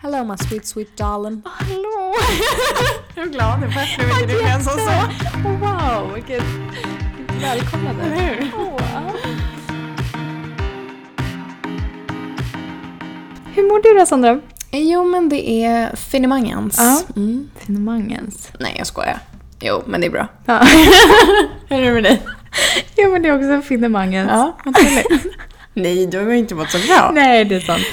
Hello my sweet sweet darling. Hallå! Jag är glad nu först nu inte du ens så. Oh, wow, vilket välkomnande. Eller hur? Hur mår du då Sandra? Jo men det är finemangens. Ja. Mm. Finemangens. Nej jag skojar. Jo men det är bra. Ja. Hur är det med dig? ja men det är också finemangens. Ja, vad trevligt. Nej du har ju inte mått så bra. Nej, det är sant.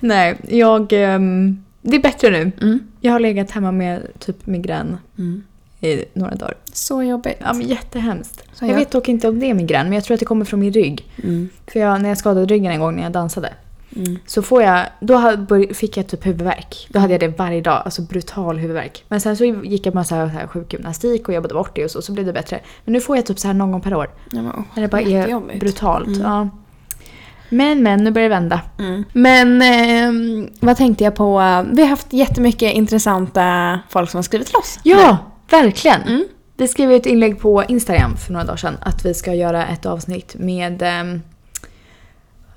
Nej, jag... ehm, det är bättre nu. Mm. Jag har legat hemma med typ migrän Mm. i några dagar. Så jobbigt. Ja, men jättehemskt. Så jag jag- vet dock inte om det är migrän, men jag tror att det kommer från min rygg. Mm. För jag, när jag skadade ryggen en gång när jag dansade, Mm. så får jag, då bör- fick jag typ huvudvärk. Då hade jag det varje dag, alltså brutal huvudvärk. Men sen så gick jag så här, så här sjukgymnastik och jobbade bort det och så, så blev det bättre. Men nu får jag typ så här någon gång per år. Ja, men, När det bara är jättejobbigt. brutalt. Mm. Ja. Men men, nu börjar det vända. Mm. Men ehm, vad tänkte jag på? Vi har haft jättemycket intressanta folk som har skrivit till oss. Ja, verkligen. Mm. Vi skrev ett inlägg på Instagram för några dagar sedan att vi ska göra ett avsnitt med ehm,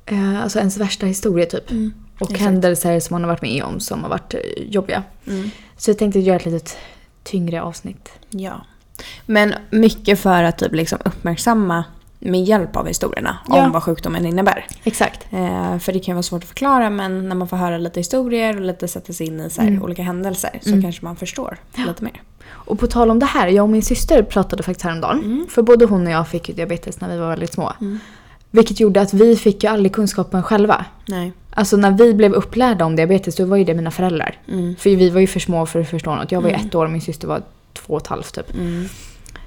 eh, alltså ens värsta historia typ. Mm. Och Exakt. händelser som man har varit med om som har varit eh, jobbiga. Mm. Så jag tänkte göra ett litet tyngre avsnitt. Ja. Men mycket för att typ liksom uppmärksamma med hjälp av historierna Ja. om vad sjukdomen innebär. Exakt. Eh, för det kan ju vara svårt att förklara men när man får höra lite historier och lite sätta sig in i så här Mm. olika händelser så Mm. kanske man förstår lite mer. Och på tal om det här, jag och min syster pratade faktiskt häromdagen. Mm. För både hon och jag fick ju diabetes när vi var väldigt små. Mm. Vilket gjorde att vi fick ju aldrig kunskapen själva. Nej. Alltså när vi blev upplärda om diabetes då var ju det mina föräldrar. Mm. För vi var ju för små för att förstå något. Jag var ju Mm. ett år och min syster var två och ett halvt typ. Mm.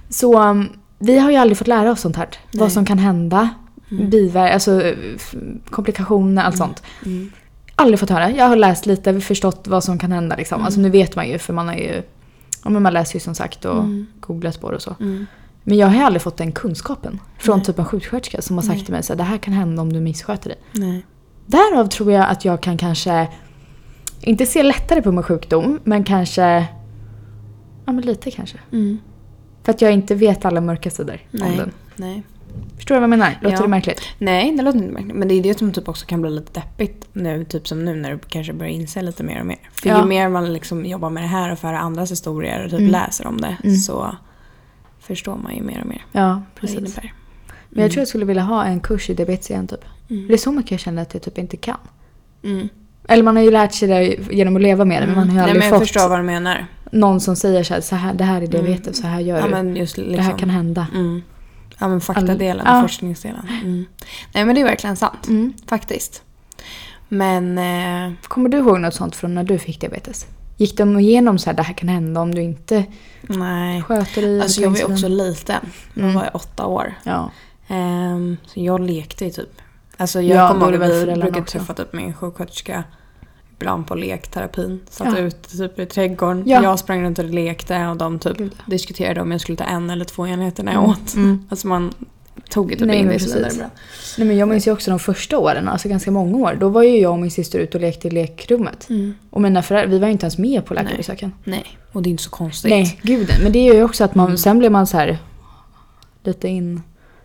Så um, vi har ju aldrig fått lära oss sånt här. Nej. Vad som kan hända, Mm. biverk, alltså komplikationer, allt sånt. Mm. Aldrig fått höra. Jag har läst lite, förstått vad som kan hända liksom. Mm. Alltså nu vet man ju för man har ju, ja men man läser ju som sagt och Mm. googlat på det och så. Mm. Men jag har aldrig fått den kunskapen. Från Nej. typ en sjuksköterska som har sagt Nej. till mig att det här kan hända om du missköter dig. Nej. Därav tror jag att jag kan kanske, inte se lättare på min sjukdom, men kanske, ja men lite kanske. Mm. För att jag inte vet alla mörka sidor om Nej. den. Nej. Förstår du vad jag menar? Låter Ja. det märkligt? Nej, det låter inte märkligt. Men det är det som typ också kan bli lite deppigt nu, typ som nu när du kanske börjar inse lite mer och mer. För Ja. ju mer man liksom jobbar med det här och för andras historier och typ Mm. läser om det Mm. så förstår man ju mer och mer Ja, precis. innebär. Men jag tror jag skulle vilja ha en kurs i diabetes igen typ. Mm. Det är så mycket jag känner att jag typ inte kan. Mm. Eller man har ju lärt sig det genom att leva med det, men man har ju Nej, aldrig men jag fått förstår vad du menar. Någon som säger så här, så här, det här är diabetes, så här gör Ja, du. just liksom, Det här kan hända. Mm. Ja, men faktadelen, Ja. forskningsdelen. Mm. Nej, men det är verkligen sant. Mm. Faktiskt. Men... Eh, Kommer du ihåg något sånt från när du fick diabetes? Gick de igenom så här, det här kan hända om du inte nej. sköter dig? Alltså jag var ju också liten. Då Mm. var jag åtta år. Ja. Ehm, så jag lekte ju typ. Alltså jag Ja, kommer ihåg att vi brukade träffa typ min sjuksköterska ibland på lekterapin. Satt Ja. ute typ i trädgården. Ja. Jag sprang runt och lekte och de typ Gud. diskuterade om jag skulle ta en eller två enheter när jag Mm. åt. Mm. Alltså man tog ju typ Nej, in men det så vidare precis. bra. Nej, men jag minns ju också de första åren, alltså ganska många år. Då var ju jag och min syster ute och lekte i lekrummet. Mm. Och mina föräldrar, vi var ju inte ens med på läkarbesöken. Nej, och det är inte så konstigt. Nej, gud nej. Men det gör ju också att man, Mm. sen blev man så här lite in...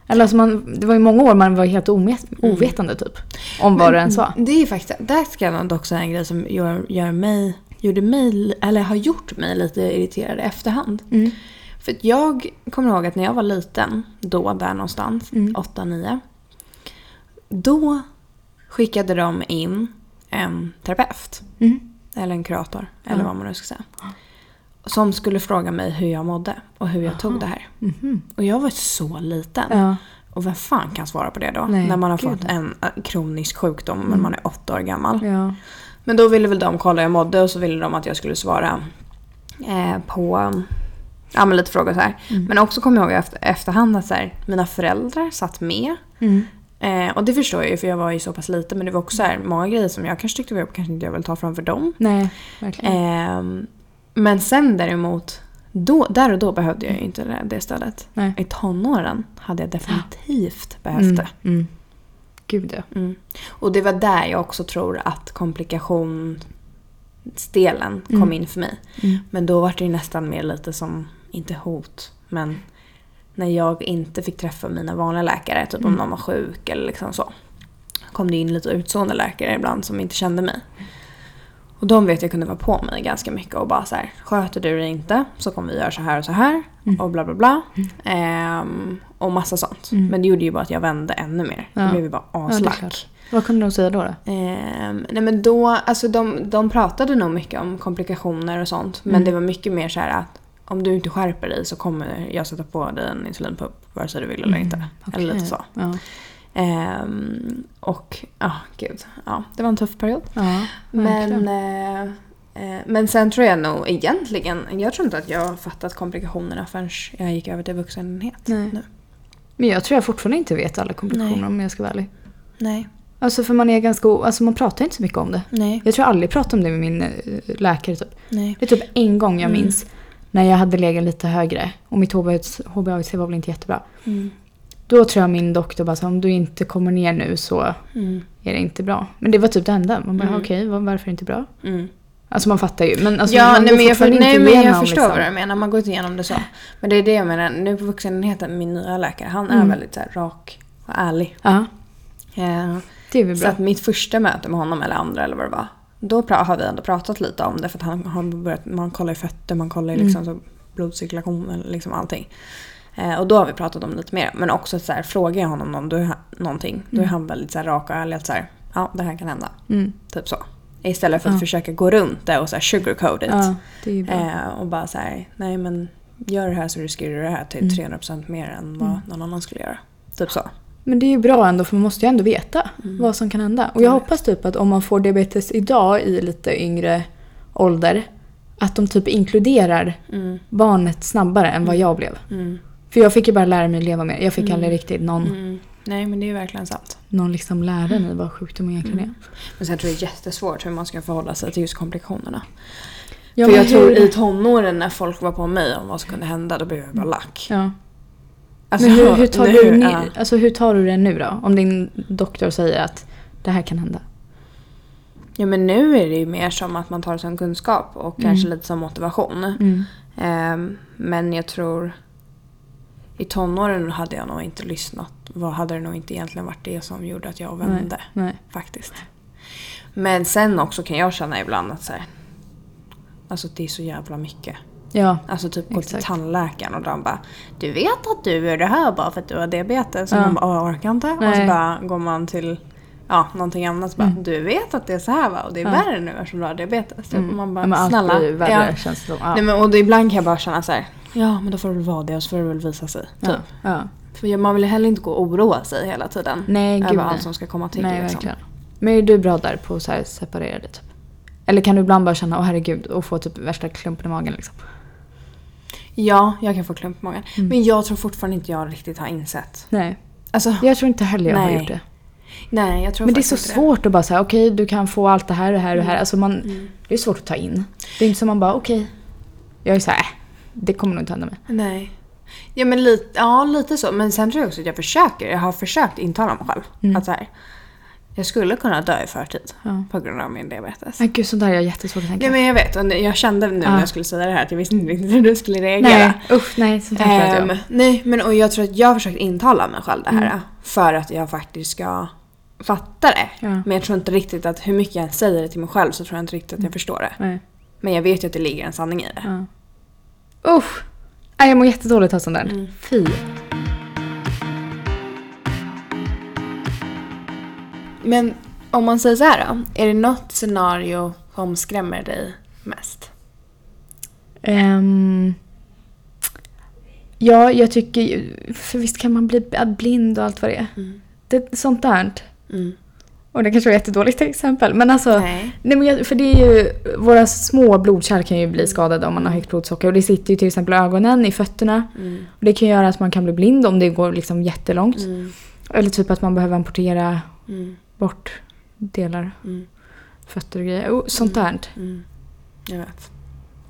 Eller alltså man, det var ju många år man var helt omet, ovetande typ. Om vad det ens var. Det är faktiskt, där ska jag dock säga en grej som gör, gör mig, gjorde mig, eller har gjort mig lite irriterad i efterhand. Mm. För jag kommer ihåg att när jag var liten, då där någonstans, Mm. 8-9. Då skickade de in en terapeut. Mm. Eller en kurator, eller vad man nu ska säga. Som skulle fråga mig hur jag mådde och hur jag tog det här. Mhm. Och jag var så liten. Ja. Och vem fan kan svara på det då? Nej, när man har gud. fått en äh, kronisk sjukdom men Mm. man är åtta år gammal. ja. Men då ville väl de kolla hur jag mådde och så ville de att jag skulle svara eh, på ja, men lite frågor så här. Mm. Men också kommer jag ihåg efter, efterhand att så här, mina föräldrar satt med. Mm. Eh, och det förstår jag ju för jag var ju så pass liten men det var också så här, många grejer som jag kanske tyckte var jobbigt kanske inte jag vill ta framför dem. Nej, verkligen. Ehm, men sen däremot, då, där och då behövde jag ju inte det, det stödet. Nej. I tonåren hade jag definitivt behövt Mm. det. Mm. Gud ja. Mm. Och det var där jag också tror att komplikationsdelen kom Mm. in för mig. Mm. Men då var det ju nästan mer lite som, inte hot, men när jag inte fick träffa mina vanliga läkare, typ om Mm. någon var sjuk eller liksom så. Kom det in lite utstående läkare ibland som inte kände mig. Och de vet jag kunde vara på mig ganska mycket och bara så här, sköter du det inte så kommer vi göra så här och så här Mm. och bla bla bla. Ehm, och massa sånt. Mm. Men det gjorde ju bara att jag vände ännu mer. Ja. Jag blev ju bara Ja, aslack. klart. Vad kunde de säga då? då? Ehm, nej men då, alltså de, de pratade nog mycket om komplikationer och sånt. Men Mm. det var mycket mer så här att om du inte skärper dig så kommer jag sätta på dig en insulinpupp vare sig du vill eller inte. Eller Mm, Okej. lite så. Ja. Ehm, och ja, gud. Ja, det var en tuff period. Ja, Men, eh, eh, men sen tror jag nog egentligen, jag tror inte att jag har fattat komplikationerna förrän jag gick över till vuxenenhet. Nej. Nu. Men jag tror jag fortfarande inte vet alla komplikationer Nej. om jag ska vara ärlig. Nej. Alltså för man är ganska, alltså man pratar inte så mycket om det. Nej. Jag tror jag aldrig pratade om det med min eh, läkare typ. Nej. Det är typ en gång jag Mm. minns när jag hade legat lite högre och mitt HbA1c var väl inte jättebra. Mm. Då tror jag min doktor bara sa om du inte kommer ner nu så Mm. är det inte bra. Men det var typ det enda. Man bara Mm. okej, var- varför inte bra? Mm. Alltså man fattar ju. Men alltså, ja, man nej, går men jag, för, nej, inte men jag förstår liksom. vad du menar. Man går inte igenom det så. Men det är det jag menar. Nu på vuxenenheten, min nya läkare, han är Mm. väldigt så här, rak och ärlig. Ja, Eh, det är väl så bra. att mitt första möte med honom, eller andra eller vad det var, då har vi ändå pratat lite om det. För att han har börjat, man kollar ju fötter, man kollar liksom Mm. så blodcirkulation, liksom allting. Eh, och då har vi pratat om det lite mer. Men också så här, frågar jag honom om, då, någonting, då är Mm. han väldigt så här, rak och ärlig. Att så här, ja, det här kan hända. Mm. Typ så. Istället för att Ja. försöka gå runt det och så här sugarcoat it. Ja. Eh, och bara så här, nej men gör det här så riskerar du det här till Mm. 300% mer än vad Mm. någon annan skulle göra. Typ så. Men det är ju bra ändå för man måste ju ändå veta Mm. vad som kan hända. Och jag Jag hoppas typ att om man får diabetes idag i lite yngre ålder att de typ inkluderar Mm. barnet snabbare än vad jag blev. Mm. För jag fick ju bara lära mig leva med. Jag fick Mm. aldrig riktigt någon, Mm. Nej men det är ju verkligen sant. någon liksom lära mig vad sjukdom egentligen är. Mm. Men sen tror jag det är jättesvårt hur man ska förhålla sig till just komplikationerna. Ja, För jag tror i tonåren när folk var på mig om vad som kunde hända, då blev jag bara lack. Ja. Alltså, Men hur, hur, tar nu, du, ja. alltså, hur tar du det nu då? Om din doktor säger att det här kan hända. ja men nu är det ju mer som att man tar det som kunskap och kanske Mm. lite som motivation. Mm. Ehm, men jag tror i tonåren hade jag nog inte lyssnat. Vad hade det nog inte egentligen varit det som gjorde att jag vände. Nej. Faktiskt. Men sen också kan jag känna ibland att så här, Alltså det är så jävla mycket. Ja. Alltså typ gå till tandläkaren och de bara Du vet att du är det här bara för att du har diabetes? Och Ja. man bara "Åh, jag orkar inte. Och så Nej. bara går man till ja, någonting annat bara Mm. Du vet att det är så här va? Och det är Ja. värre nu eftersom du har diabetes. Typ. Och Man bara Ja, men allt snälla. blir ju värre ja. känns det som. Ja. Nej, men, och då ibland kan jag bara känna så här. Ja men då får det väl vara det och så får det väl visa sig. Typ. ja. För man vill ju heller inte gå och oroa sig hela tiden. Nej, gud över allt som ska komma till. Nej, liksom. verkligen. Men är du bra där på att separera det? Typ? Eller kan du ibland bara känna, åh herregud, och få typ värsta klumpen i magen liksom? Ja, jag kan få klump i magen. Mm. Men jag tror fortfarande inte jag riktigt har insett. Nej. Alltså, Jag tror inte heller jag har Nej. gjort det. Nej jag tror Men det är så svårt att bara säga, okej du kan få allt det här, det här och det här. Alltså man, Mm. det är svårt att ta in. Det är inte som man bara, okej. Jag är såhär, äh, det kommer nog inte hända mig. Nej. Ja men lite, ja, lite så. Men sen tror jag också att jag försöker. Jag har försökt intala mig själv. Mm. Att så här, jag skulle kunna dö i förtid. Ja. På grund av min diabetes. Men gud, sånt där är jag jättesvårt att tänka. Ja men jag vet. Och jag kände nu Ja. när jag skulle säga det här att jag visste inte riktigt hur du skulle reagera. nej, usch nej, sånt klarar inte Ehm, jag. nej men och jag tror att jag har försökt intala mig själv det här. Mm. För att jag faktiskt ska fatta det. Ja. Men jag tror inte riktigt att hur mycket jag säger det till mig själv så tror jag inte riktigt att jag förstår det. Nej. Men jag vet ju att det ligger en sanning i det. Ja. Usch! Nej, jag mår jättedåligt av sånt där. Mm. Fy. Men om man säger så här då. Är det något scenario som skrämmer dig mest? Ehm, ja, jag tycker För visst kan man bli blind och allt vad det är. Mm. Det, sånt där. Mm. Och det kanske var ett jättedåligt exempel. Men alltså. Nej. Nej, men jag, för det är ju, våra små blodkärl kan ju bli skadade om man har högt blodsocker. Och det sitter ju till exempel i ögonen, i fötterna. Mm. Och det kan göra att man kan bli blind om det går liksom jättelångt. Mm. Eller typ att man behöver amputera Mm. bort delar, Mm. fötter och grejer. Och sånt där. Mm. Jag vet.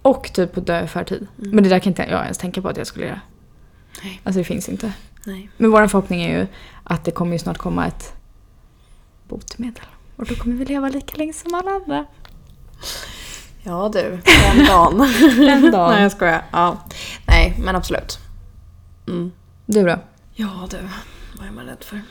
Och typ att dö i förtid. Mm. Men det där kan inte jag ens tänka på att jag skulle göra. Nej. Alltså det finns inte. Nej. Men vår förhoppning är ju att det kommer ju snart komma ett botemedel. Och då kommer vi leva lika länge som alla andra. Ja du, den dagen. Den dagen. Nej jag skojar. Ja. Nej men absolut. Mm. Du då? Ja du, vad är man rädd för?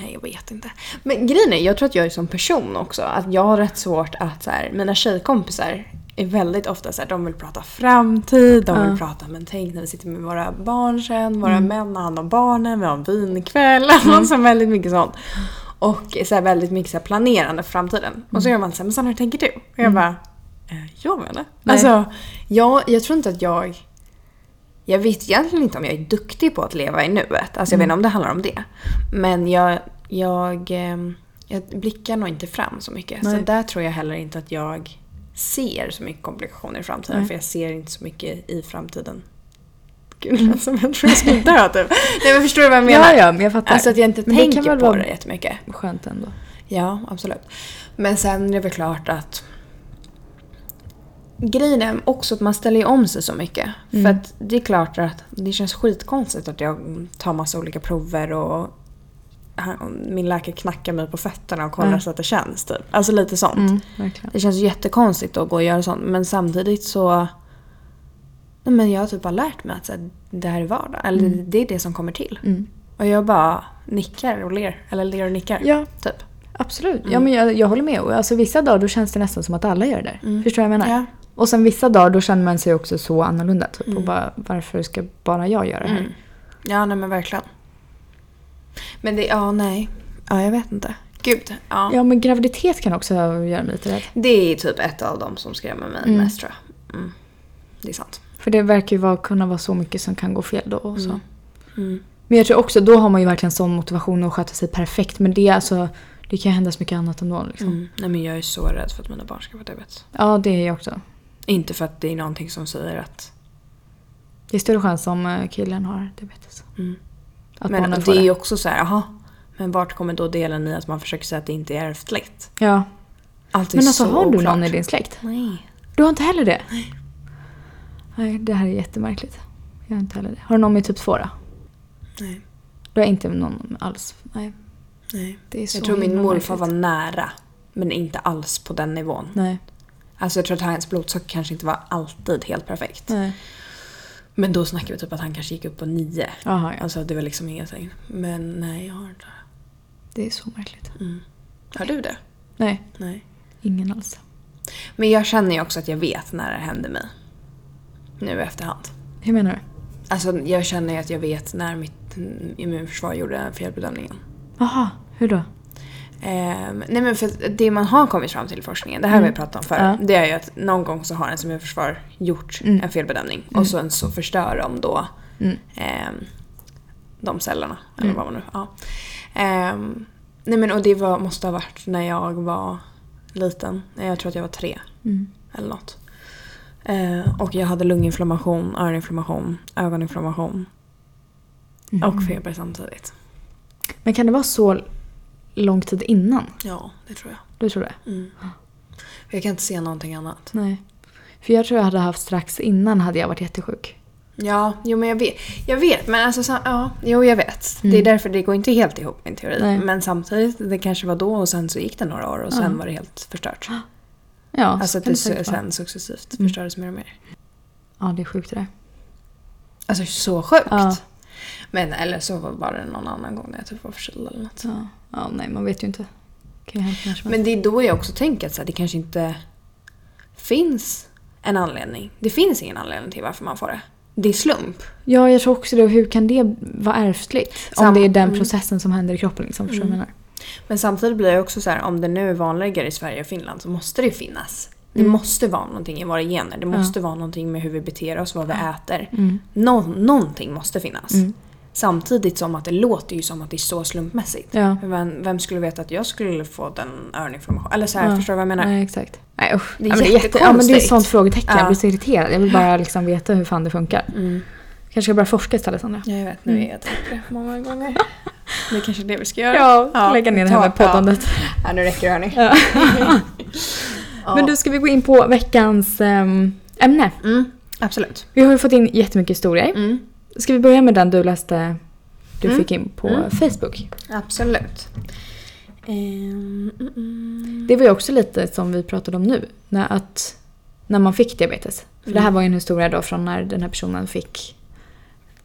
Nej, jag vet inte. Men grejen är, jag tror att jag är som person också. Att jag har rätt svårt att så här, mina tjejkompisar är väldigt ofta så här, de vill prata framtid, de vill Ja. prata men tänk när vi sitter med våra barn sen, våra män har hand om barnen, vi har en vinkväll. Alltså väldigt mycket sånt. Och så väldigt mycket så planerande för framtiden. Och så gör man så här, men Sandra hur tänker du? Och jag bara, eh, jag vet inte. Nej. Alltså, jag, jag tror inte att jag jag vet egentligen inte om jag är duktig på att leva i nuet. Alltså jag vet inte om det handlar om det. Men jag, jag, ehm, jag blickar nog inte fram så mycket. Nej. Så där tror jag heller inte att jag ser så mycket komplikationer i framtiden. Nej. För jag ser inte så mycket i framtiden. Gud, det som jag tror jag skulle dö typ. Nej men förstår du vad jag menar? Ja, ja, men jag fattar. Alltså att jag inte Men det tänker väl på vara- det jättemycket. Skönt ändå. Ja, absolut. Men sen är det väl klart att Grejen är också att man ställer om sig så mycket. Mm. För att det är klart att det känns skitkonstigt att jag tar massa olika prover och min läkare knackar mig på fötterna och kollar Ja. så att det känns typ. Alltså lite sånt. Mm. Det känns jättekonstigt att gå och göra sånt men samtidigt så men jag har typ bara lärt mig att så här, det här är vardag. Eller det är det som kommer till. Mm. Och jag bara nickar och ler. Eller ler och nickar. Ja, Typ. absolut. Ja, men jag, jag håller med. Alltså, vissa dagar då känns det nästan som att alla gör det. Mm. Förstår du vad jag menar? Ja. Och sen vissa dagar då känner man sig också så annorlunda. Typ, och bara, varför ska bara jag göra det här? Mm. Ja, nej men verkligen. Men det, ja nej. Ja, jag vet inte. Gud. Ja. Ja, men graviditet kan också göra mig lite rädd. Det är typ ett av dem som skrämmer mig Mm. mest tror jag. Mm. Det är sant. För det verkar ju vara, kunna vara så mycket som kan gå fel då. Och så. Mm. Mm. Men jag tror också, då har man ju verkligen sån motivation att sköta sig perfekt. Men det är alltså, det kan hända så mycket annat ändå. Liksom. Mm. Nej men jag är så rädd för att mina barn ska få diabetes. Ja, det är jag också. Inte för att det är någonting som säger att... Det är större chans om eh, killen har diabetes. Mm. Att men det är det. ju också så här, jaha. Men vart kommer då delen i att man försöker säga att det inte är ärftligt? Ja. Allt är Men alltså så har du oklart. någon i din släkt? Nej. Du har inte heller det? Nej. Det här är jättemärkligt. Jag har inte heller det. Har du någon med typ 2 då? Nej. Du har inte någon alls? Nej. Nej. Det är så Jag tror min morfar var nära. Men inte alls på den nivån. Nej. Alltså jag tror att hans blodsocker kanske inte var alltid helt perfekt. Nej. Men då snackar vi typ att han kanske gick upp på nio. Jaha, ja. Alltså det var liksom ingenting. Men nej, jag har inte Det är så märkligt. mm. Har du det? Nej, Nej. ingen alls. Men jag känner ju också att jag vet när det hände mig. Nu i efterhand. Hur menar du? Alltså jag känner ju att jag vet när mitt mm, immunförsvar gjorde felbedömningen. Jaha, hur då? Ehm, nej men för det man har kommit fram till i forskningen, det här har vi pratat om förr, Ja. det är ju att någon gång så har ens immunförsvar gjort Mm. en felbedömning och sen så förstör de då Mm. ehm, de cellerna. Eller Mm. vad man nu... Ja. Ehm, nej men och det var, måste ha varit när jag var liten. Jag tror att jag var tre Mm. eller något. Eh, och jag hade lunginflammation, öroninflammation, ögoninflammation Mhm. och feber samtidigt. Men kan det vara så lång tid innan? Ja, det tror jag. Du tror det? Mm. Jag kan inte se någonting annat. Nej. För jag tror jag hade haft strax innan hade jag varit jättesjuk. Ja, jo men jag vet. Jag vet, men alltså så, ja, jo jag vet. Det är Mm. därför det går inte helt ihop min teori. Nej. Men samtidigt, det kanske var då och sen så gick det några år och sen Ja. var det helt förstört. Ja, Alltså så att det det sen successivt Mm. förstördes mer och mer. Ja, det är sjukt det där. Alltså så sjukt. Ja. Men eller så var det någon annan gång när jag typ var förkyld eller något. Ja. ja, nej man vet ju inte. Kan ju hända. Men det är då jag också tänker att så här, det kanske inte finns en anledning. Det finns ingen anledning till varför man får det. Det är slump. Ja, jag tror också det. Hur kan det vara ärftligt? Sam- Om det är den mm. processen som händer i kroppen. Liksom, förstår jag menar? Men samtidigt blir det också så här, om det nu är vanligare i Sverige och Finland så måste det finnas. Det Mm. måste vara någonting i våra gener. Det måste vara någonting med hur vi beter oss, vad vi äter. Mm. Nå- någonting måste finnas. Mm. Samtidigt som att det låter ju som att det är så slumpmässigt. Ja. Vem, vem skulle veta att jag skulle få den öroninflamationen? Eller så här, Ja. förstår du vad jag menar? Nej, exakt. Nej, usch. Det är ja, men det är jätte, ja, men det är ett jättekonstigt. sånt frågetecken. Jag Ja. blir så irriterad. Jag vill bara liksom veta hur fan det funkar. Mm. Kanske ska börja forska istället, Sandra. Jag vet, nu är jag tänkt det många gånger. Det är kanske det vi ska göra. Ja, Ja, lägga ner det här med poddandet. Ja, nu räcker det hörni. Ja. Ja. Men du, ska vi gå in på veckans ehm, ämne? Mm, absolut. Vi har ju fått in jättemycket historier. Mm, Ska vi börja med den du läste, du Mm. fick in på Mm. Facebook? absolut. Ehm. Det var ju också lite som vi pratade om nu. När, att, när man fick diabetes. För det här Mm. var ju en historia då från när den här personen fick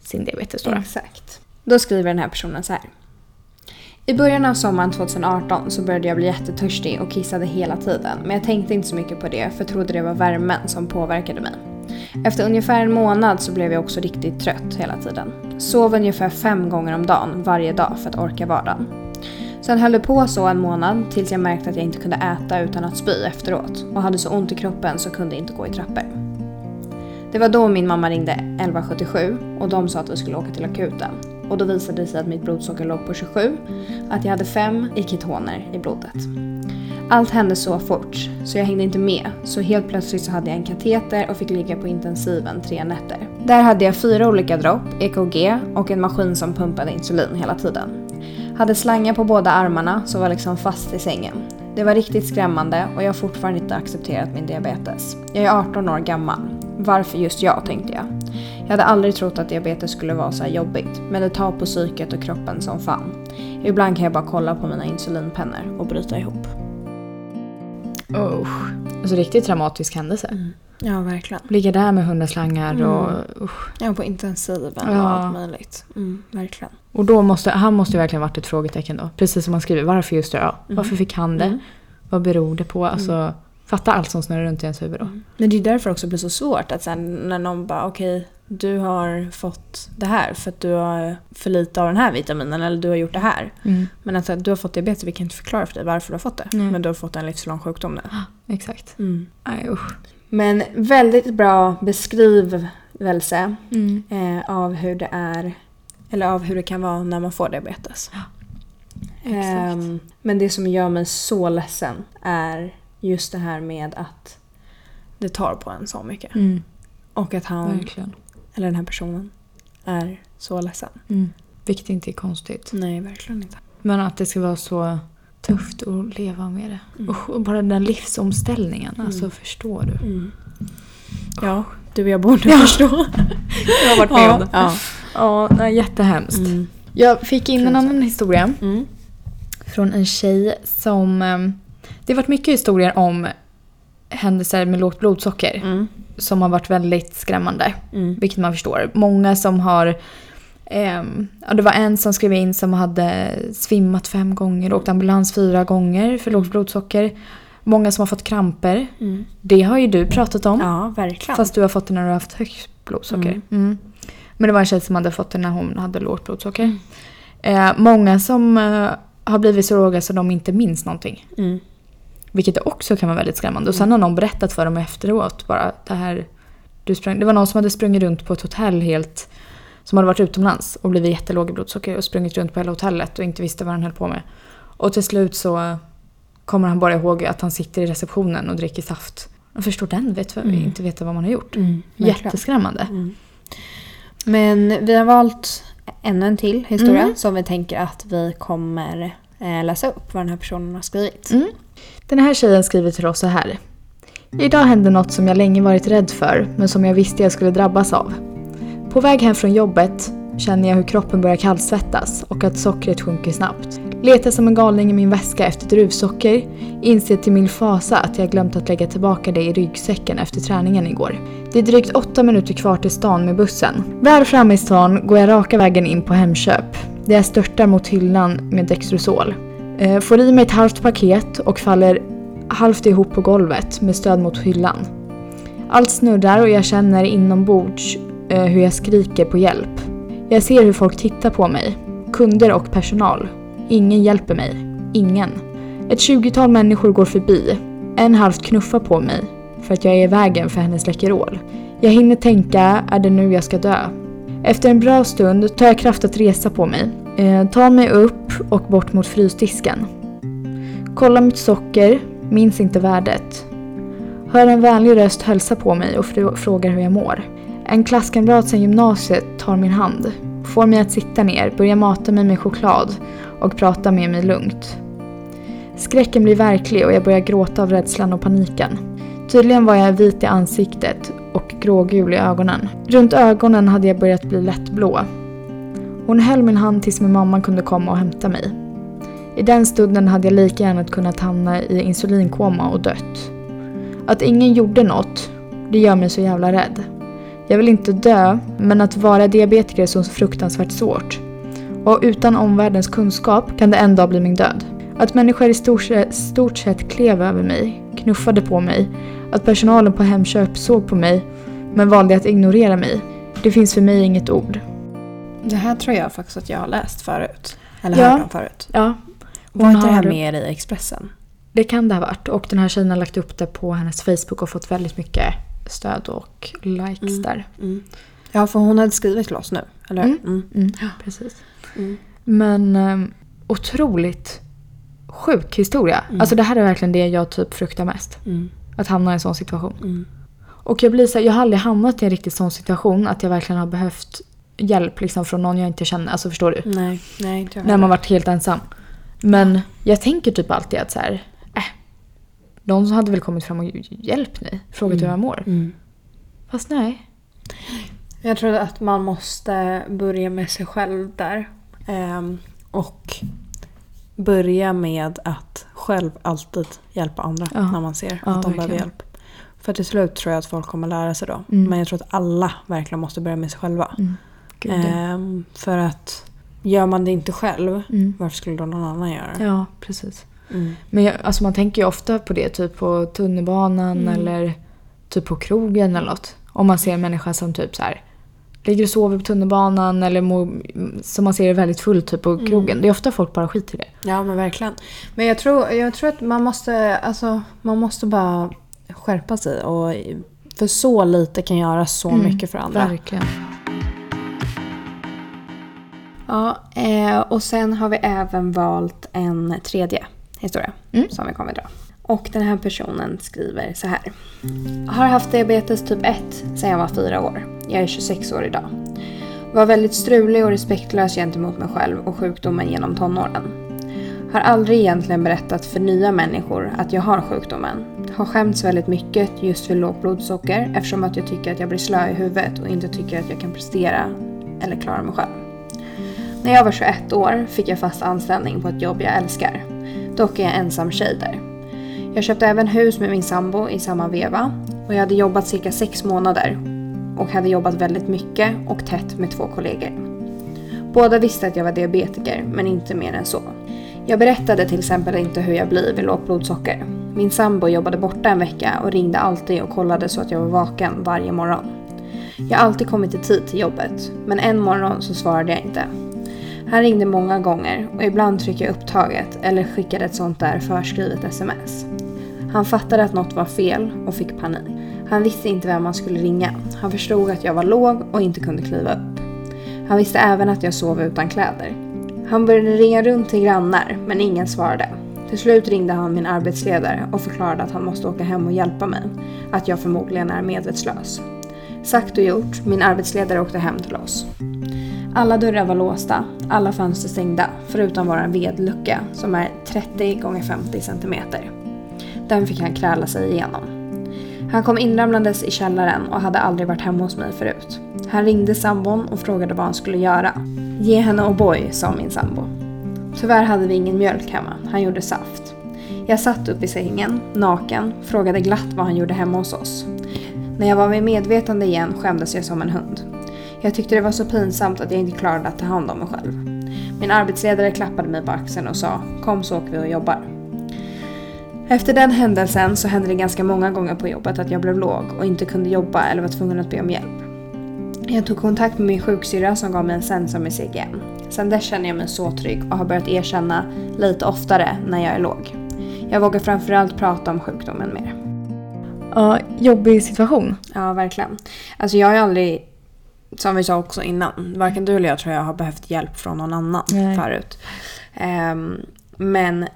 sin diabetes. Då. Exakt. Då skriver den här personen så här. I början av sommaren 2018 så började jag bli jättetörstig och kissade hela tiden. Men jag tänkte inte så mycket på det för jag trodde det var värmen som påverkade mig. Efter ungefär en månad så blev jag också riktigt trött hela tiden. Sov ungefär fem gånger om dagen varje dag för att orka vardagen. Sen höll det på så en månad tills jag märkte att jag inte kunde äta utan att spy efteråt och hade så ont i kroppen så kunde inte gå i trappor. Det var då min mamma ringde 1177 och de sa att vi skulle åka till akuten. Och då visade det sig att mitt blodsocker låg på 27, att jag hade 5 i ketoner i blodet. Allt hände så fort, så jag hängde inte med. Så helt plötsligt så hade jag en kateter och fick ligga på intensiven tre nätter. Där hade jag fyra olika dropp, EKG och en maskin som pumpade insulin hela tiden. Hade slangar på båda armarna så var liksom fast i sängen. Det var riktigt skrämmande och jag har fortfarande inte accepterat min diabetes. Jag är 18 år gammal. Varför just jag, tänkte jag. Jag hade aldrig trott att diabetes skulle vara så här jobbigt, men det tar på psyket och kroppen som fan. Ibland kan jag bara kolla på mina insulinpennor och bryta ihop. Usch. Alltså riktigt traumatisk händelse. Ja, verkligen. Ligga där med hundaslangar Mm. och usch. Ja, på intensiven och Ja. allt möjligt. Mm, verkligen. Och då måste, han måste ju verkligen varit ett frågetecken då. Precis som han skriver, varför just jag? Varför fick han det? Mm. Vad beror det på? Alltså, fatta allt som snurrar runt i ens huvud då. Men det är därför också blir så svårt att sen när någon bara okej, du har fått det här för att du har för lite av den här vitaminen eller du har gjort det här. Mm. Men alltså, du har fått diabetes, vi kan inte förklara för dig varför du har fått det. Nej. Men du har fått en livslång sjukdom nu. Exakt. Mm. Usch. Men väldigt bra beskrivelse Mm. eh, av hur det är, eller av hur det kan vara när man får diabetes. exakt. Ehm, men det som gör mig så ledsen är just det här med att det tar på en så mycket. Mm. Och att han, Verkligen. eller den här personen, är så ledsen. Mm. Vilket inte är konstigt. Nej, verkligen inte. Men att det ska vara så tufft att leva med det. Mm. Och bara den livsomställningen. Mm. Alltså förstår du? Ja, du och jag borde Ja. förstå. Jag har varit med om det. Ja, ja jättehemskt. Mm. Jag fick in en annan historia Mm. från en tjej som... Det har varit mycket historier om händelser med lågt blodsocker Mm. som har varit väldigt skrämmande. Mm. Vilket man förstår. Många som har... ja, det var en som skrev in som hade svimmat fem gånger och åkt ambulans fyra gånger för lågt blodsocker. Många som har fått kramper. Mm. Det har ju du pratat om. Ja, verkligen. Fast du har fått det när du har haft högt blodsocker. Mm. Mm. Men det var en tjej som hade fått det när hon hade lågt blodsocker. Mm. Eh, många som eh, har blivit så låga så de inte minns någonting. Mm. Vilket också kan vara väldigt skrämmande. Och sen har någon berättat för dem efteråt bara det här... Du sprang, det var någon som hade sprungit runt på ett hotell helt... Som hade varit utomlands och blivit jättelåg i blodsocker och sprungit runt på hela hotellet och inte visste vad han höll på med. Och till slut så kommer han bara ihåg att han sitter i receptionen och dricker saft. Jag förstår den, vet, Mm. inte veta vad man har gjort. Mm. Jätteskrämmande. Mm. Men vi har valt ännu en till historia Mm. som vi tänker att vi kommer eh, läsa upp vad den här personen har skrivit. Mm. Den här tjejen skriver till oss så här. Idag hände något som jag länge varit rädd för, men som jag visste jag skulle drabbas av. På väg hem från jobbet känner jag hur kroppen börjar kallsvettas och att sockret sjunker snabbt. Letar som en galning i min väska efter druvsocker, inser till min fasa att jag glömt att lägga tillbaka det i ryggsäcken efter träningen igår. Det är drygt åtta minuter kvar till stan med bussen. Väl framme i stan går jag raka vägen in på Hemköp, där jag störtar mot hyllan med Dextrosol. Eh, får i mig ett halvt paket och faller halvt ihop på golvet med stöd mot hyllan. Allt snurrar och jag känner inombords eh, hur jag skriker på hjälp. Jag ser hur folk tittar på mig. Kunder och personal. Ingen hjälper mig. Ingen. Ett tjugotal människor går förbi. En halvt knuffar på mig för att jag är i vägen för hennes Läkerol. Jag hinner tänka, är det nu jag ska dö? Efter en bra stund tar jag kraft att resa på mig. Eh, tar mig upp och bort mot frysdisken. Kollar mitt socker, minns inte värdet. Hör en vänlig röst hälsa på mig och frågar hur jag mår. En klasskamrat sedan gymnasiet tar min hand, får mig att sitta ner, börjar mata mig med choklad och prata med mig lugnt. Skräcken blir verklig och jag börjar gråta av rädslan och paniken. Tydligen var jag vit i ansiktet och grågul i ögonen. Runt ögonen hade jag börjat bli lätt blå. Hon höll min hand tills min mamma kunde komma och hämta mig. I den stunden hade jag lika gärna kunnat hamna i insulinkoma och dött. Att ingen gjorde något, det gör mig så jävla rädd. Jag vill inte dö, men att vara diabetiker är så fruktansvärt svårt. Och utan omvärldens kunskap kan det en dag bli min död. Att människor i stort sett, stort sett klev över mig, knuffade på mig, att personalen på Hemköp såg på mig men valde att ignorera mig. Det finns för mig inget ord. Det här tror jag faktiskt att jag har läst förut. Eller Ja. hört om förut. Ja, Var inte det här med i Expressen? det kan det ha varit. Och den här tjejen har lagt upp det på hennes Facebook och fått väldigt mycket stöd och likes Mm. där. Mm. Ja, för hon hade skrivit till oss nu, eller Mm. Mm. Mm, precis. Mm. Men um, otroligt sjuk historia. Alltså det här är verkligen det jag typ fruktar mest. Att hamna i en sån situation. Och jag blir så här, jag har aldrig hamnat i en riktigt sån situation att jag verkligen har behövt hjälp liksom från någon jag inte känner. Alltså förstår du? Nej, nej inte jag När man varit helt ensam. Men jag tänker typ alltid att så här, äh, någon hade väl kommit fram och hjälpt mig. Frågat hur jag mår. Mm. Fast nej. Jag tror att man måste börja med sig själv där. Ehm, och börja med att själv alltid hjälpa andra Ja. när man ser Ja, att de behöver verkligen. hjälp. För till slut tror jag att folk kommer lära sig då. Mm. Men jag tror att alla verkligen måste börja med sig själva. Mm. Gud, ja. Ehm, för att gör man det inte själv, Mm. varför skulle då någon annan göra det? Ja, precis. Mm. Men jag, alltså man tänker ju ofta på det typ på tunnelbanan Mm. eller typ på krogen eller något. Om man ser en människa som typ så här ligger och sover på tunnelbanan eller som man ser är väldigt full typ på Mm. krogen. Det är ofta folk bara skiter i det. Ja men verkligen. Men jag tror, jag tror att man måste, alltså, man måste bara skärpa sig. Och, för så lite kan göra så Mm, mycket för andra. Verkligen. Ja, eh, och sen har vi även valt en tredje historia Mm. som vi kommer dra. Och den här personen skriver så här. Har haft diabetes typ 1 sedan jag var fyra år. Jag är 26 år idag. Var väldigt strulig och respektlös gentemot mig själv och sjukdomen genom tonåren. Har aldrig egentligen berättat för nya människor att jag har sjukdomen. Har skämts väldigt mycket just för lågt blodsocker eftersom att jag tycker att jag blir slö i huvudet och inte tycker att jag kan prestera eller klara mig själv. När jag var 21 år fick jag fast anställning på ett jobb jag älskar. Dock är jag ensam tjej där. Jag köpte även hus med min sambo i samma veva och jag hade jobbat cirka sex månader och hade jobbat väldigt mycket och tätt med två kollegor. Båda visste att jag var diabetiker, men inte mer än så. Jag berättade till exempel inte hur jag blir vid lågt blodsocker. Min sambo jobbade borta en vecka och ringde alltid och kollade så att jag var vaken varje morgon. Jag har alltid kommit i tid till jobbet, men en morgon så svarade jag inte. Han ringde många gånger och ibland tryckte jag upptaget eller skickade ett sånt där förskrivet sms. Han fattade att något var fel och fick panik. Han visste inte vem han skulle ringa. Han förstod att jag var låg och inte kunde kliva upp. Han visste även att jag sov utan kläder. Han började ringa runt till grannar, men ingen svarade. Till slut ringde han min arbetsledare och förklarade att han måste åka hem och hjälpa mig. Att jag förmodligen är medvetslös. Sagt och gjort, min arbetsledare åkte hem till oss. Alla dörrar var låsta, alla fönster stängda, förutom vår vedlucka som är 30 x 50 cm. Den fick han kräla sig igenom. Han kom inramlandes i källaren och hade aldrig varit hemma hos mig förut. Han ringde sambon och frågade vad han skulle göra. Ge henne O'boy, sa min sambo. Tyvärr hade vi ingen mjölk hemma, han gjorde saft. Jag satt upp i sängen, naken, frågade glatt vad han gjorde hemma hos oss. När jag var vid medvetande igen skämdes jag som en hund. Jag tyckte det var så pinsamt att jag inte klarade att ta hand om mig själv. Min arbetsledare klappade mig på axeln och sa “Kom så åker vi och jobbar”. Efter den händelsen så hände det ganska många gånger på jobbet att jag blev låg och inte kunde jobba eller var tvungen att be om hjälp. Jag tog kontakt med min sjuksyrra som gav mig en sensor med CGM. Sen dess känner jag mig så trygg och har börjat erkänna lite oftare när jag är låg. Jag vågar framförallt prata om sjukdomen mer. Ja, jobbig situation. Ja, verkligen. Alltså jag har ju aldrig, som vi sa också innan, varken du eller jag tror jag har behövt hjälp från någon annan Nej. förut. Ehm, men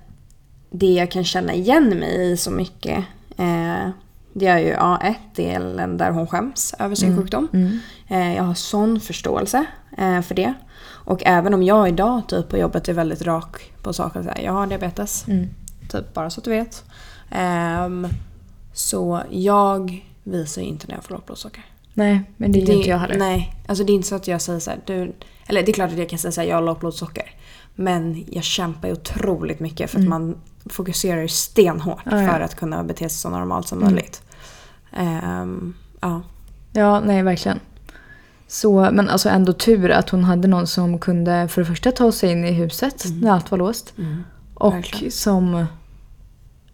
det jag kan känna igen mig i så mycket, eh, det är ju ja, ett delen där hon skäms över sin sjukdom. Mm. Eh, jag har sån förståelse eh, för det. Och även om jag idag typ på jobbet är väldigt rak på saker, så här, jag har diabetes. Mm. Typ bara så att du vet. Ehm, så jag visar ju inte när jag får lågt blodsocker. Nej, men det ju inte jag heller. Nej, alltså det är inte så att jag säger så här, du, eller det är klart att jag kan säga så här, jag har lågt blodsocker. Men jag kämpar ju otroligt mycket för att man fokuserar ju stenhårt Mm. Ja, för att kunna bete sig så normalt som Mm. möjligt. Ehm, ja. Ja, nej verkligen. Så, men alltså ändå tur att hon hade någon som kunde för det första ta sig in i huset när allt var låst. Och Verkligen. som...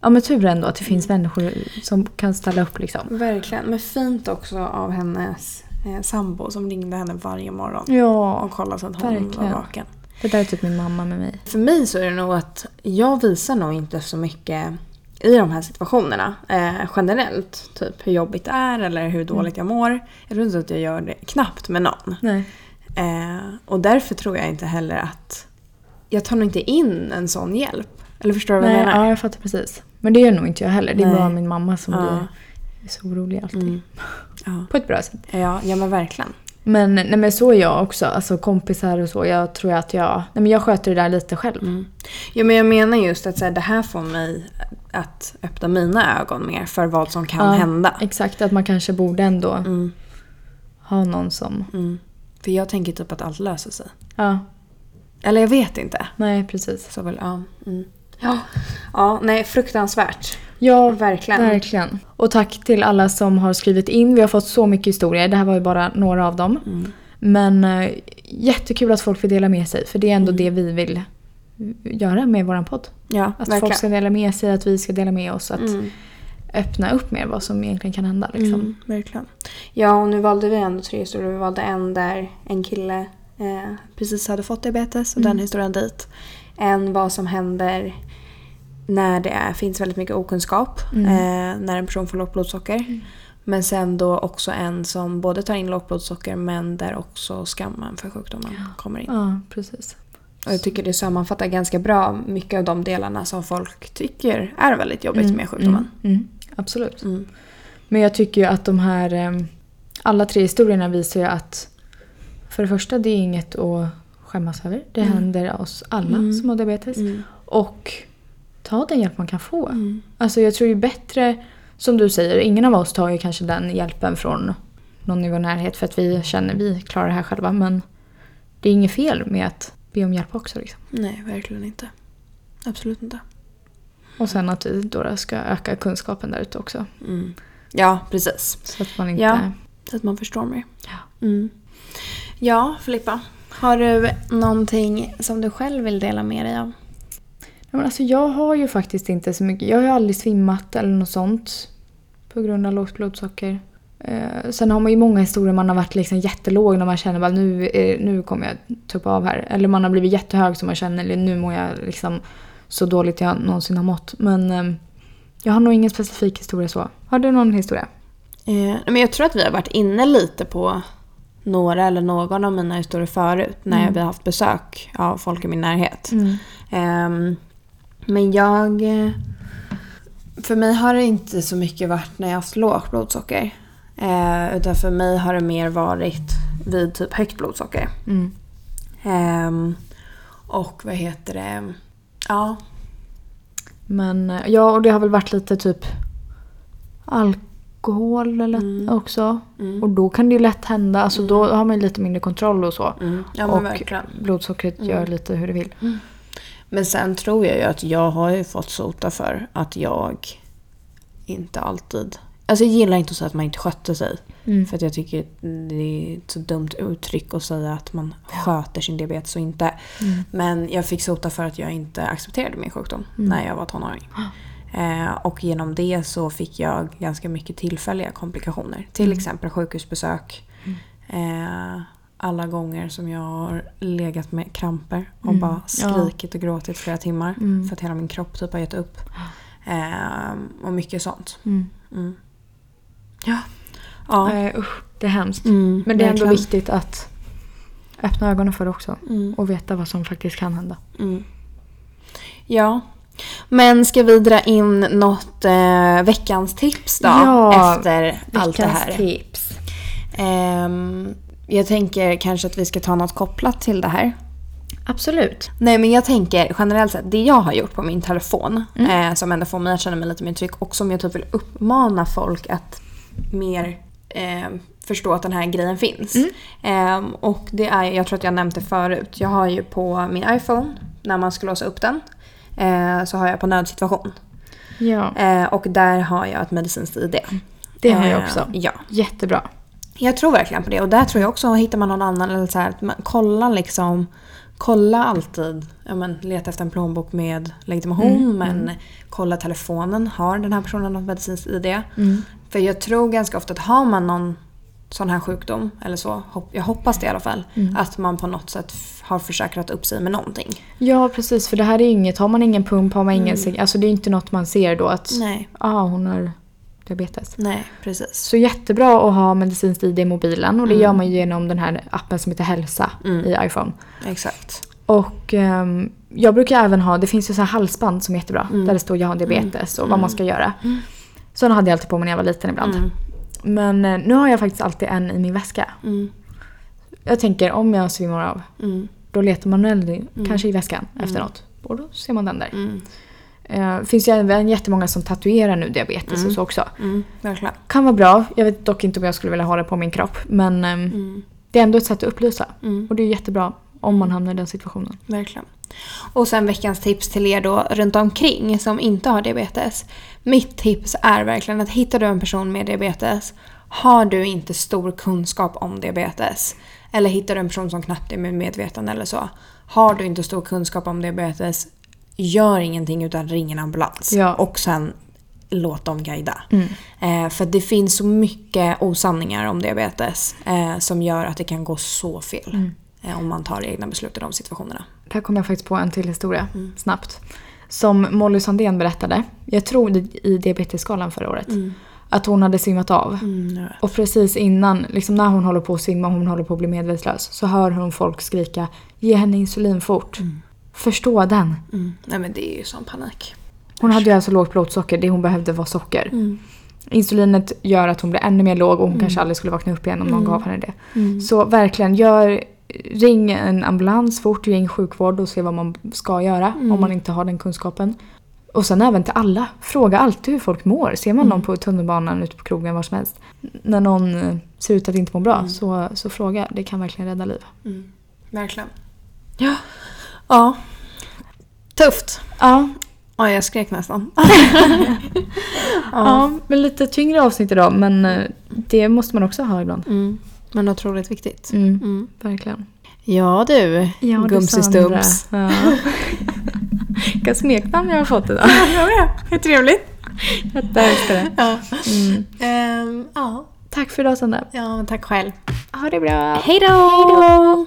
Ja men tur ändå att det finns människor som kan ställa upp liksom. Verkligen. Men fint också av hennes eh, sambo som ringde henne varje morgon. Ja, Och kollade så att hon var vaken. det där är typ min mamma med mig. För mig så är det nog att jag visar nog inte så mycket i de här situationerna eh, generellt. Typ hur jobbigt det är eller hur dåligt jag mår. Jag tror inte att jag gör det knappt med någon. Eh, och därför tror jag inte heller att... Jag tar nog inte in en sån hjälp. Eller förstår du vad jag menar? ja, jag fattar precis. Men det gör nog inte jag heller. Det är Nej. bara min mamma som Ja. blir så orolig alltid. Mm. Ja. På ett bra sätt. Ja, ja men verkligen. Men, nej, men så är jag också. Alltså kompisar och så. Jag tror att jag... Nej, men jag sköter det där lite själv. Mm. Ja, men jag menar just att så här, det här får mig att öppna mina ögon mer för vad som kan Ja, hända. Exakt, att man kanske borde ändå Mm, ha någon som... mm. För jag tänker typ att allt löser sig. Ja, Eller jag vet inte. nej precis. Så väl, ja. Mm. Ja. ja, nej fruktansvärt. Ja, Verkligen. verkligen. Och tack till alla som har skrivit in. Vi har fått så mycket historier. Det här var ju bara några av dem. Mm. Men eh, jättekul att folk vill dela med sig. För det är ändå det vi vill göra med vår podd. Ja, Att verkligen. folk ska dela med sig, att vi ska dela med oss. Att Mm. öppna upp mer vad som egentligen kan hända. Liksom. Mm, verkligen. Ja, och nu valde vi ändå tre historier. Vi valde en där en kille eh, precis hade fått diabetes och Mm. den historien dit. En vad som händer när det är, finns väldigt mycket okunskap. Mm. Eh, när en person får lågt blodsocker. Men sen då också en som både tar in lågt blodsocker men där också skammen för sjukdomen kommer in. Ja, precis. Och jag tycker det sammanfattar ganska bra mycket av de delarna som folk tycker är väldigt jobbigt med sjukdomen. Mm, mm, absolut. Mm. Men jag tycker ju att de här... eh, Alla tre historierna visar ju att för det första, det är inget att skämmas över. Det händer oss alla Mm. som har diabetes. Mm. Och ta den hjälp man kan få. Mm. Alltså jag tror ju bättre, som du säger, ingen av oss tar ju kanske den hjälpen från någon i vår närhet för att vi känner vi klarar det här själva. Men det är inget fel med att be om hjälp också. Liksom. Nej, verkligen inte. Absolut inte. Och sen att vi då ska öka kunskapen där ute också. Mm. Ja, precis. Så att man inte... Ja. Så att man förstår mer. Ja. Mm. Ja, Filippa. Har du någonting som du själv vill dela med dig av? Ja, men alltså jag har ju faktiskt inte så mycket. Jag har ju aldrig svimmat eller något sånt. På grund av lågt blodsocker. Eh, sen har man ju många historier man har varit liksom jättelåg när man känner att nu, är- nu kommer jag tuppa av här. Eller man har blivit jättehög som man känner eller nu mår jag liksom så dåligt jag någonsin har mått. Men eh, jag har nog ingen specifik historia så. Har du någon historia? Eh, men jag tror att vi har varit inne lite på några eller någon av mina historier förut när Mm. vi har haft besök av folk i min närhet. Ehm, men jag... eh, För mig har det inte så mycket varit när jag har haft lågt blodsocker. Eh, utan för mig har det mer varit vid typ högt blodsocker. Mm. Ehm, och vad heter det? Ja. Men eh, ja, och det har väl varit lite typ alkohol eller Mm. också. Mm. Och då kan det ju lätt hända. Alltså då har man lite mindre kontroll och så. Mm. Ja och verkligen. blodsockret gör lite hur det vill. Men sen tror jag ju att jag har ju fått sota för att jag inte alltid... Alltså jag gillar inte att säga att man inte skötte sig. Mm. För att jag tycker det är ett så dumt uttryck att säga att man sköter sin diabetes och inte. Mm. Men jag fick sota för att jag inte accepterade min sjukdom Mm. när jag var tonåring. Eh, och genom det så fick jag ganska mycket tillfälliga komplikationer. Till Mm. exempel sjukhusbesök. Eh, alla gånger som jag har legat med kramper och Mm. bara skrikit och gråtit flera timmar. Mm. För att hela min kropp typ har gett upp. Eh, och mycket sånt. Mm. Mm. Ja. Ja. Eh, usch, det är hemskt. Mm, Men det är ändå verkligen. viktigt att öppna ögonen för det också. Mm. Och veta vad som faktiskt kan hända. Mm. Ja. Men ska vi dra in något eh, veckans tips då? Ja, efter allt det här. tips. Ehm, jag tänker kanske att vi ska ta något kopplat till det här. Absolut. Nej men jag tänker generellt sett, det jag har gjort på min telefon Mm. eh, som ändå får mig att känna mig lite mer trygg och som jag typ vill uppmana folk att mer eh, förstå att den här grejen finns. Mm. Eh, och det är, jag tror att jag nämnt det förut, jag har ju på min iPhone, när man ska låsa upp den, eh, så har jag på nödsituation. Ja, Eh, och där har jag ett medicinskt ID. det har jag Eh, också. Ja. Jättebra. Jag tror verkligen på det. Och där tror jag också, hittar man någon annan, eller så här, att man kollar liksom Kolla alltid, ja men leta efter en plånbok med legitimation Mm, men kolla telefonen, har den här personen något medicinskt ID? Mm. För jag tror ganska ofta att har man någon sån här sjukdom, eller så, jag hoppas det i alla fall, Mm. att man på något sätt har försäkrat upp sig med någonting. Ja, precis. För det här är inget, har man ingen pump, har man ingen cigg, alltså det är inte något man ser då att Nej, ah, hon har diabetes. nej precis. Så jättebra att ha medicinskt ID i mobilen och det gör man ju genom den här appen som heter Hälsa i iPhone. Exakt. Och ehm, jag brukar även ha, det finns ju så här halsband som är jättebra där det står jag har diabetes och vad man ska göra. Sådana hade jag alltid på mig när jag var liten ibland. Mm. Men eh, nu har jag faktiskt alltid en i min väska. Mm. Jag tänker om jag svimmar av, Mm. då letar man väl kanske i väskan efter något. Och då ser man den där. Mm. Det finns ju även jättemånga som tatuerar nu diabetes och så också. Mm. Verkligen. Kan vara bra. Jag vet dock inte om jag skulle vilja ha det på min kropp. Men ehm, Mm. det är ändå ett sätt att upplysa. Mm. Och det är jättebra om man hamnar i den situationen. Verkligen. Och sen veckans tips till er då runt omkring som inte har diabetes. Mitt tips är verkligen att hittar du en person med diabetes, har du inte stor kunskap om diabetes, eller hittar du en person som knappt är med medvetande eller så, har du inte stor kunskap om diabetes, gör ingenting utan ring en ambulans. Ja. Och sen låt dem guida. Mm. Eh, för det finns så mycket osanningar om diabetes eh, som gör att det kan gå så fel. Mm. Eh, om man tar egna beslut i de situationerna. Där kom jag faktiskt på en till historia Mm. snabbt. Som Molly Sandén berättade. Jag tror i diabetesskalan förra året. Att hon hade svimmat av. Mm. Och precis innan, liksom när hon håller på att svimma och hon håller på att bli medvetslös. Så hör hon folk skrika Ge henne insulin fort. Förstå den. Mm. Nej men det är ju sån panik. Hon hade ju alltså lågt blodsocker. Det hon behövde var socker. Mm. Insulinet gör att hon blir ännu mer låg och hon kanske aldrig skulle vakna upp igen om någon gav henne det. Mm. Så verkligen, gör, ring en ambulans fort, ring sjukvård och se vad man ska göra om man inte har den kunskapen. Och sen även till alla, fråga alltid hur folk mår. Ser man någon på tunnelbanan, ute på krogen, var som helst. När någon eh, ser ut att inte må bra, så, så fråga. Det kan verkligen rädda liv. Mm. Verkligen. Ja. Ja. Tufft. Ja, Ja, jag skrek nästan. ja. men lite tyngre avsnitt idag men eh, det måste man också ha ibland. Men otroligt viktigt. Mm, Mm. verkligen. Ja du, Ja, Gumsistums. Ja. Vilka smeknamn jag har fått idag. Jag med. Hur trevligt. Jag älskar det. Ja. Mm. Ehm, ja. Tack för idag Sandra. ja, tack själv. Ha det bra. Hej då!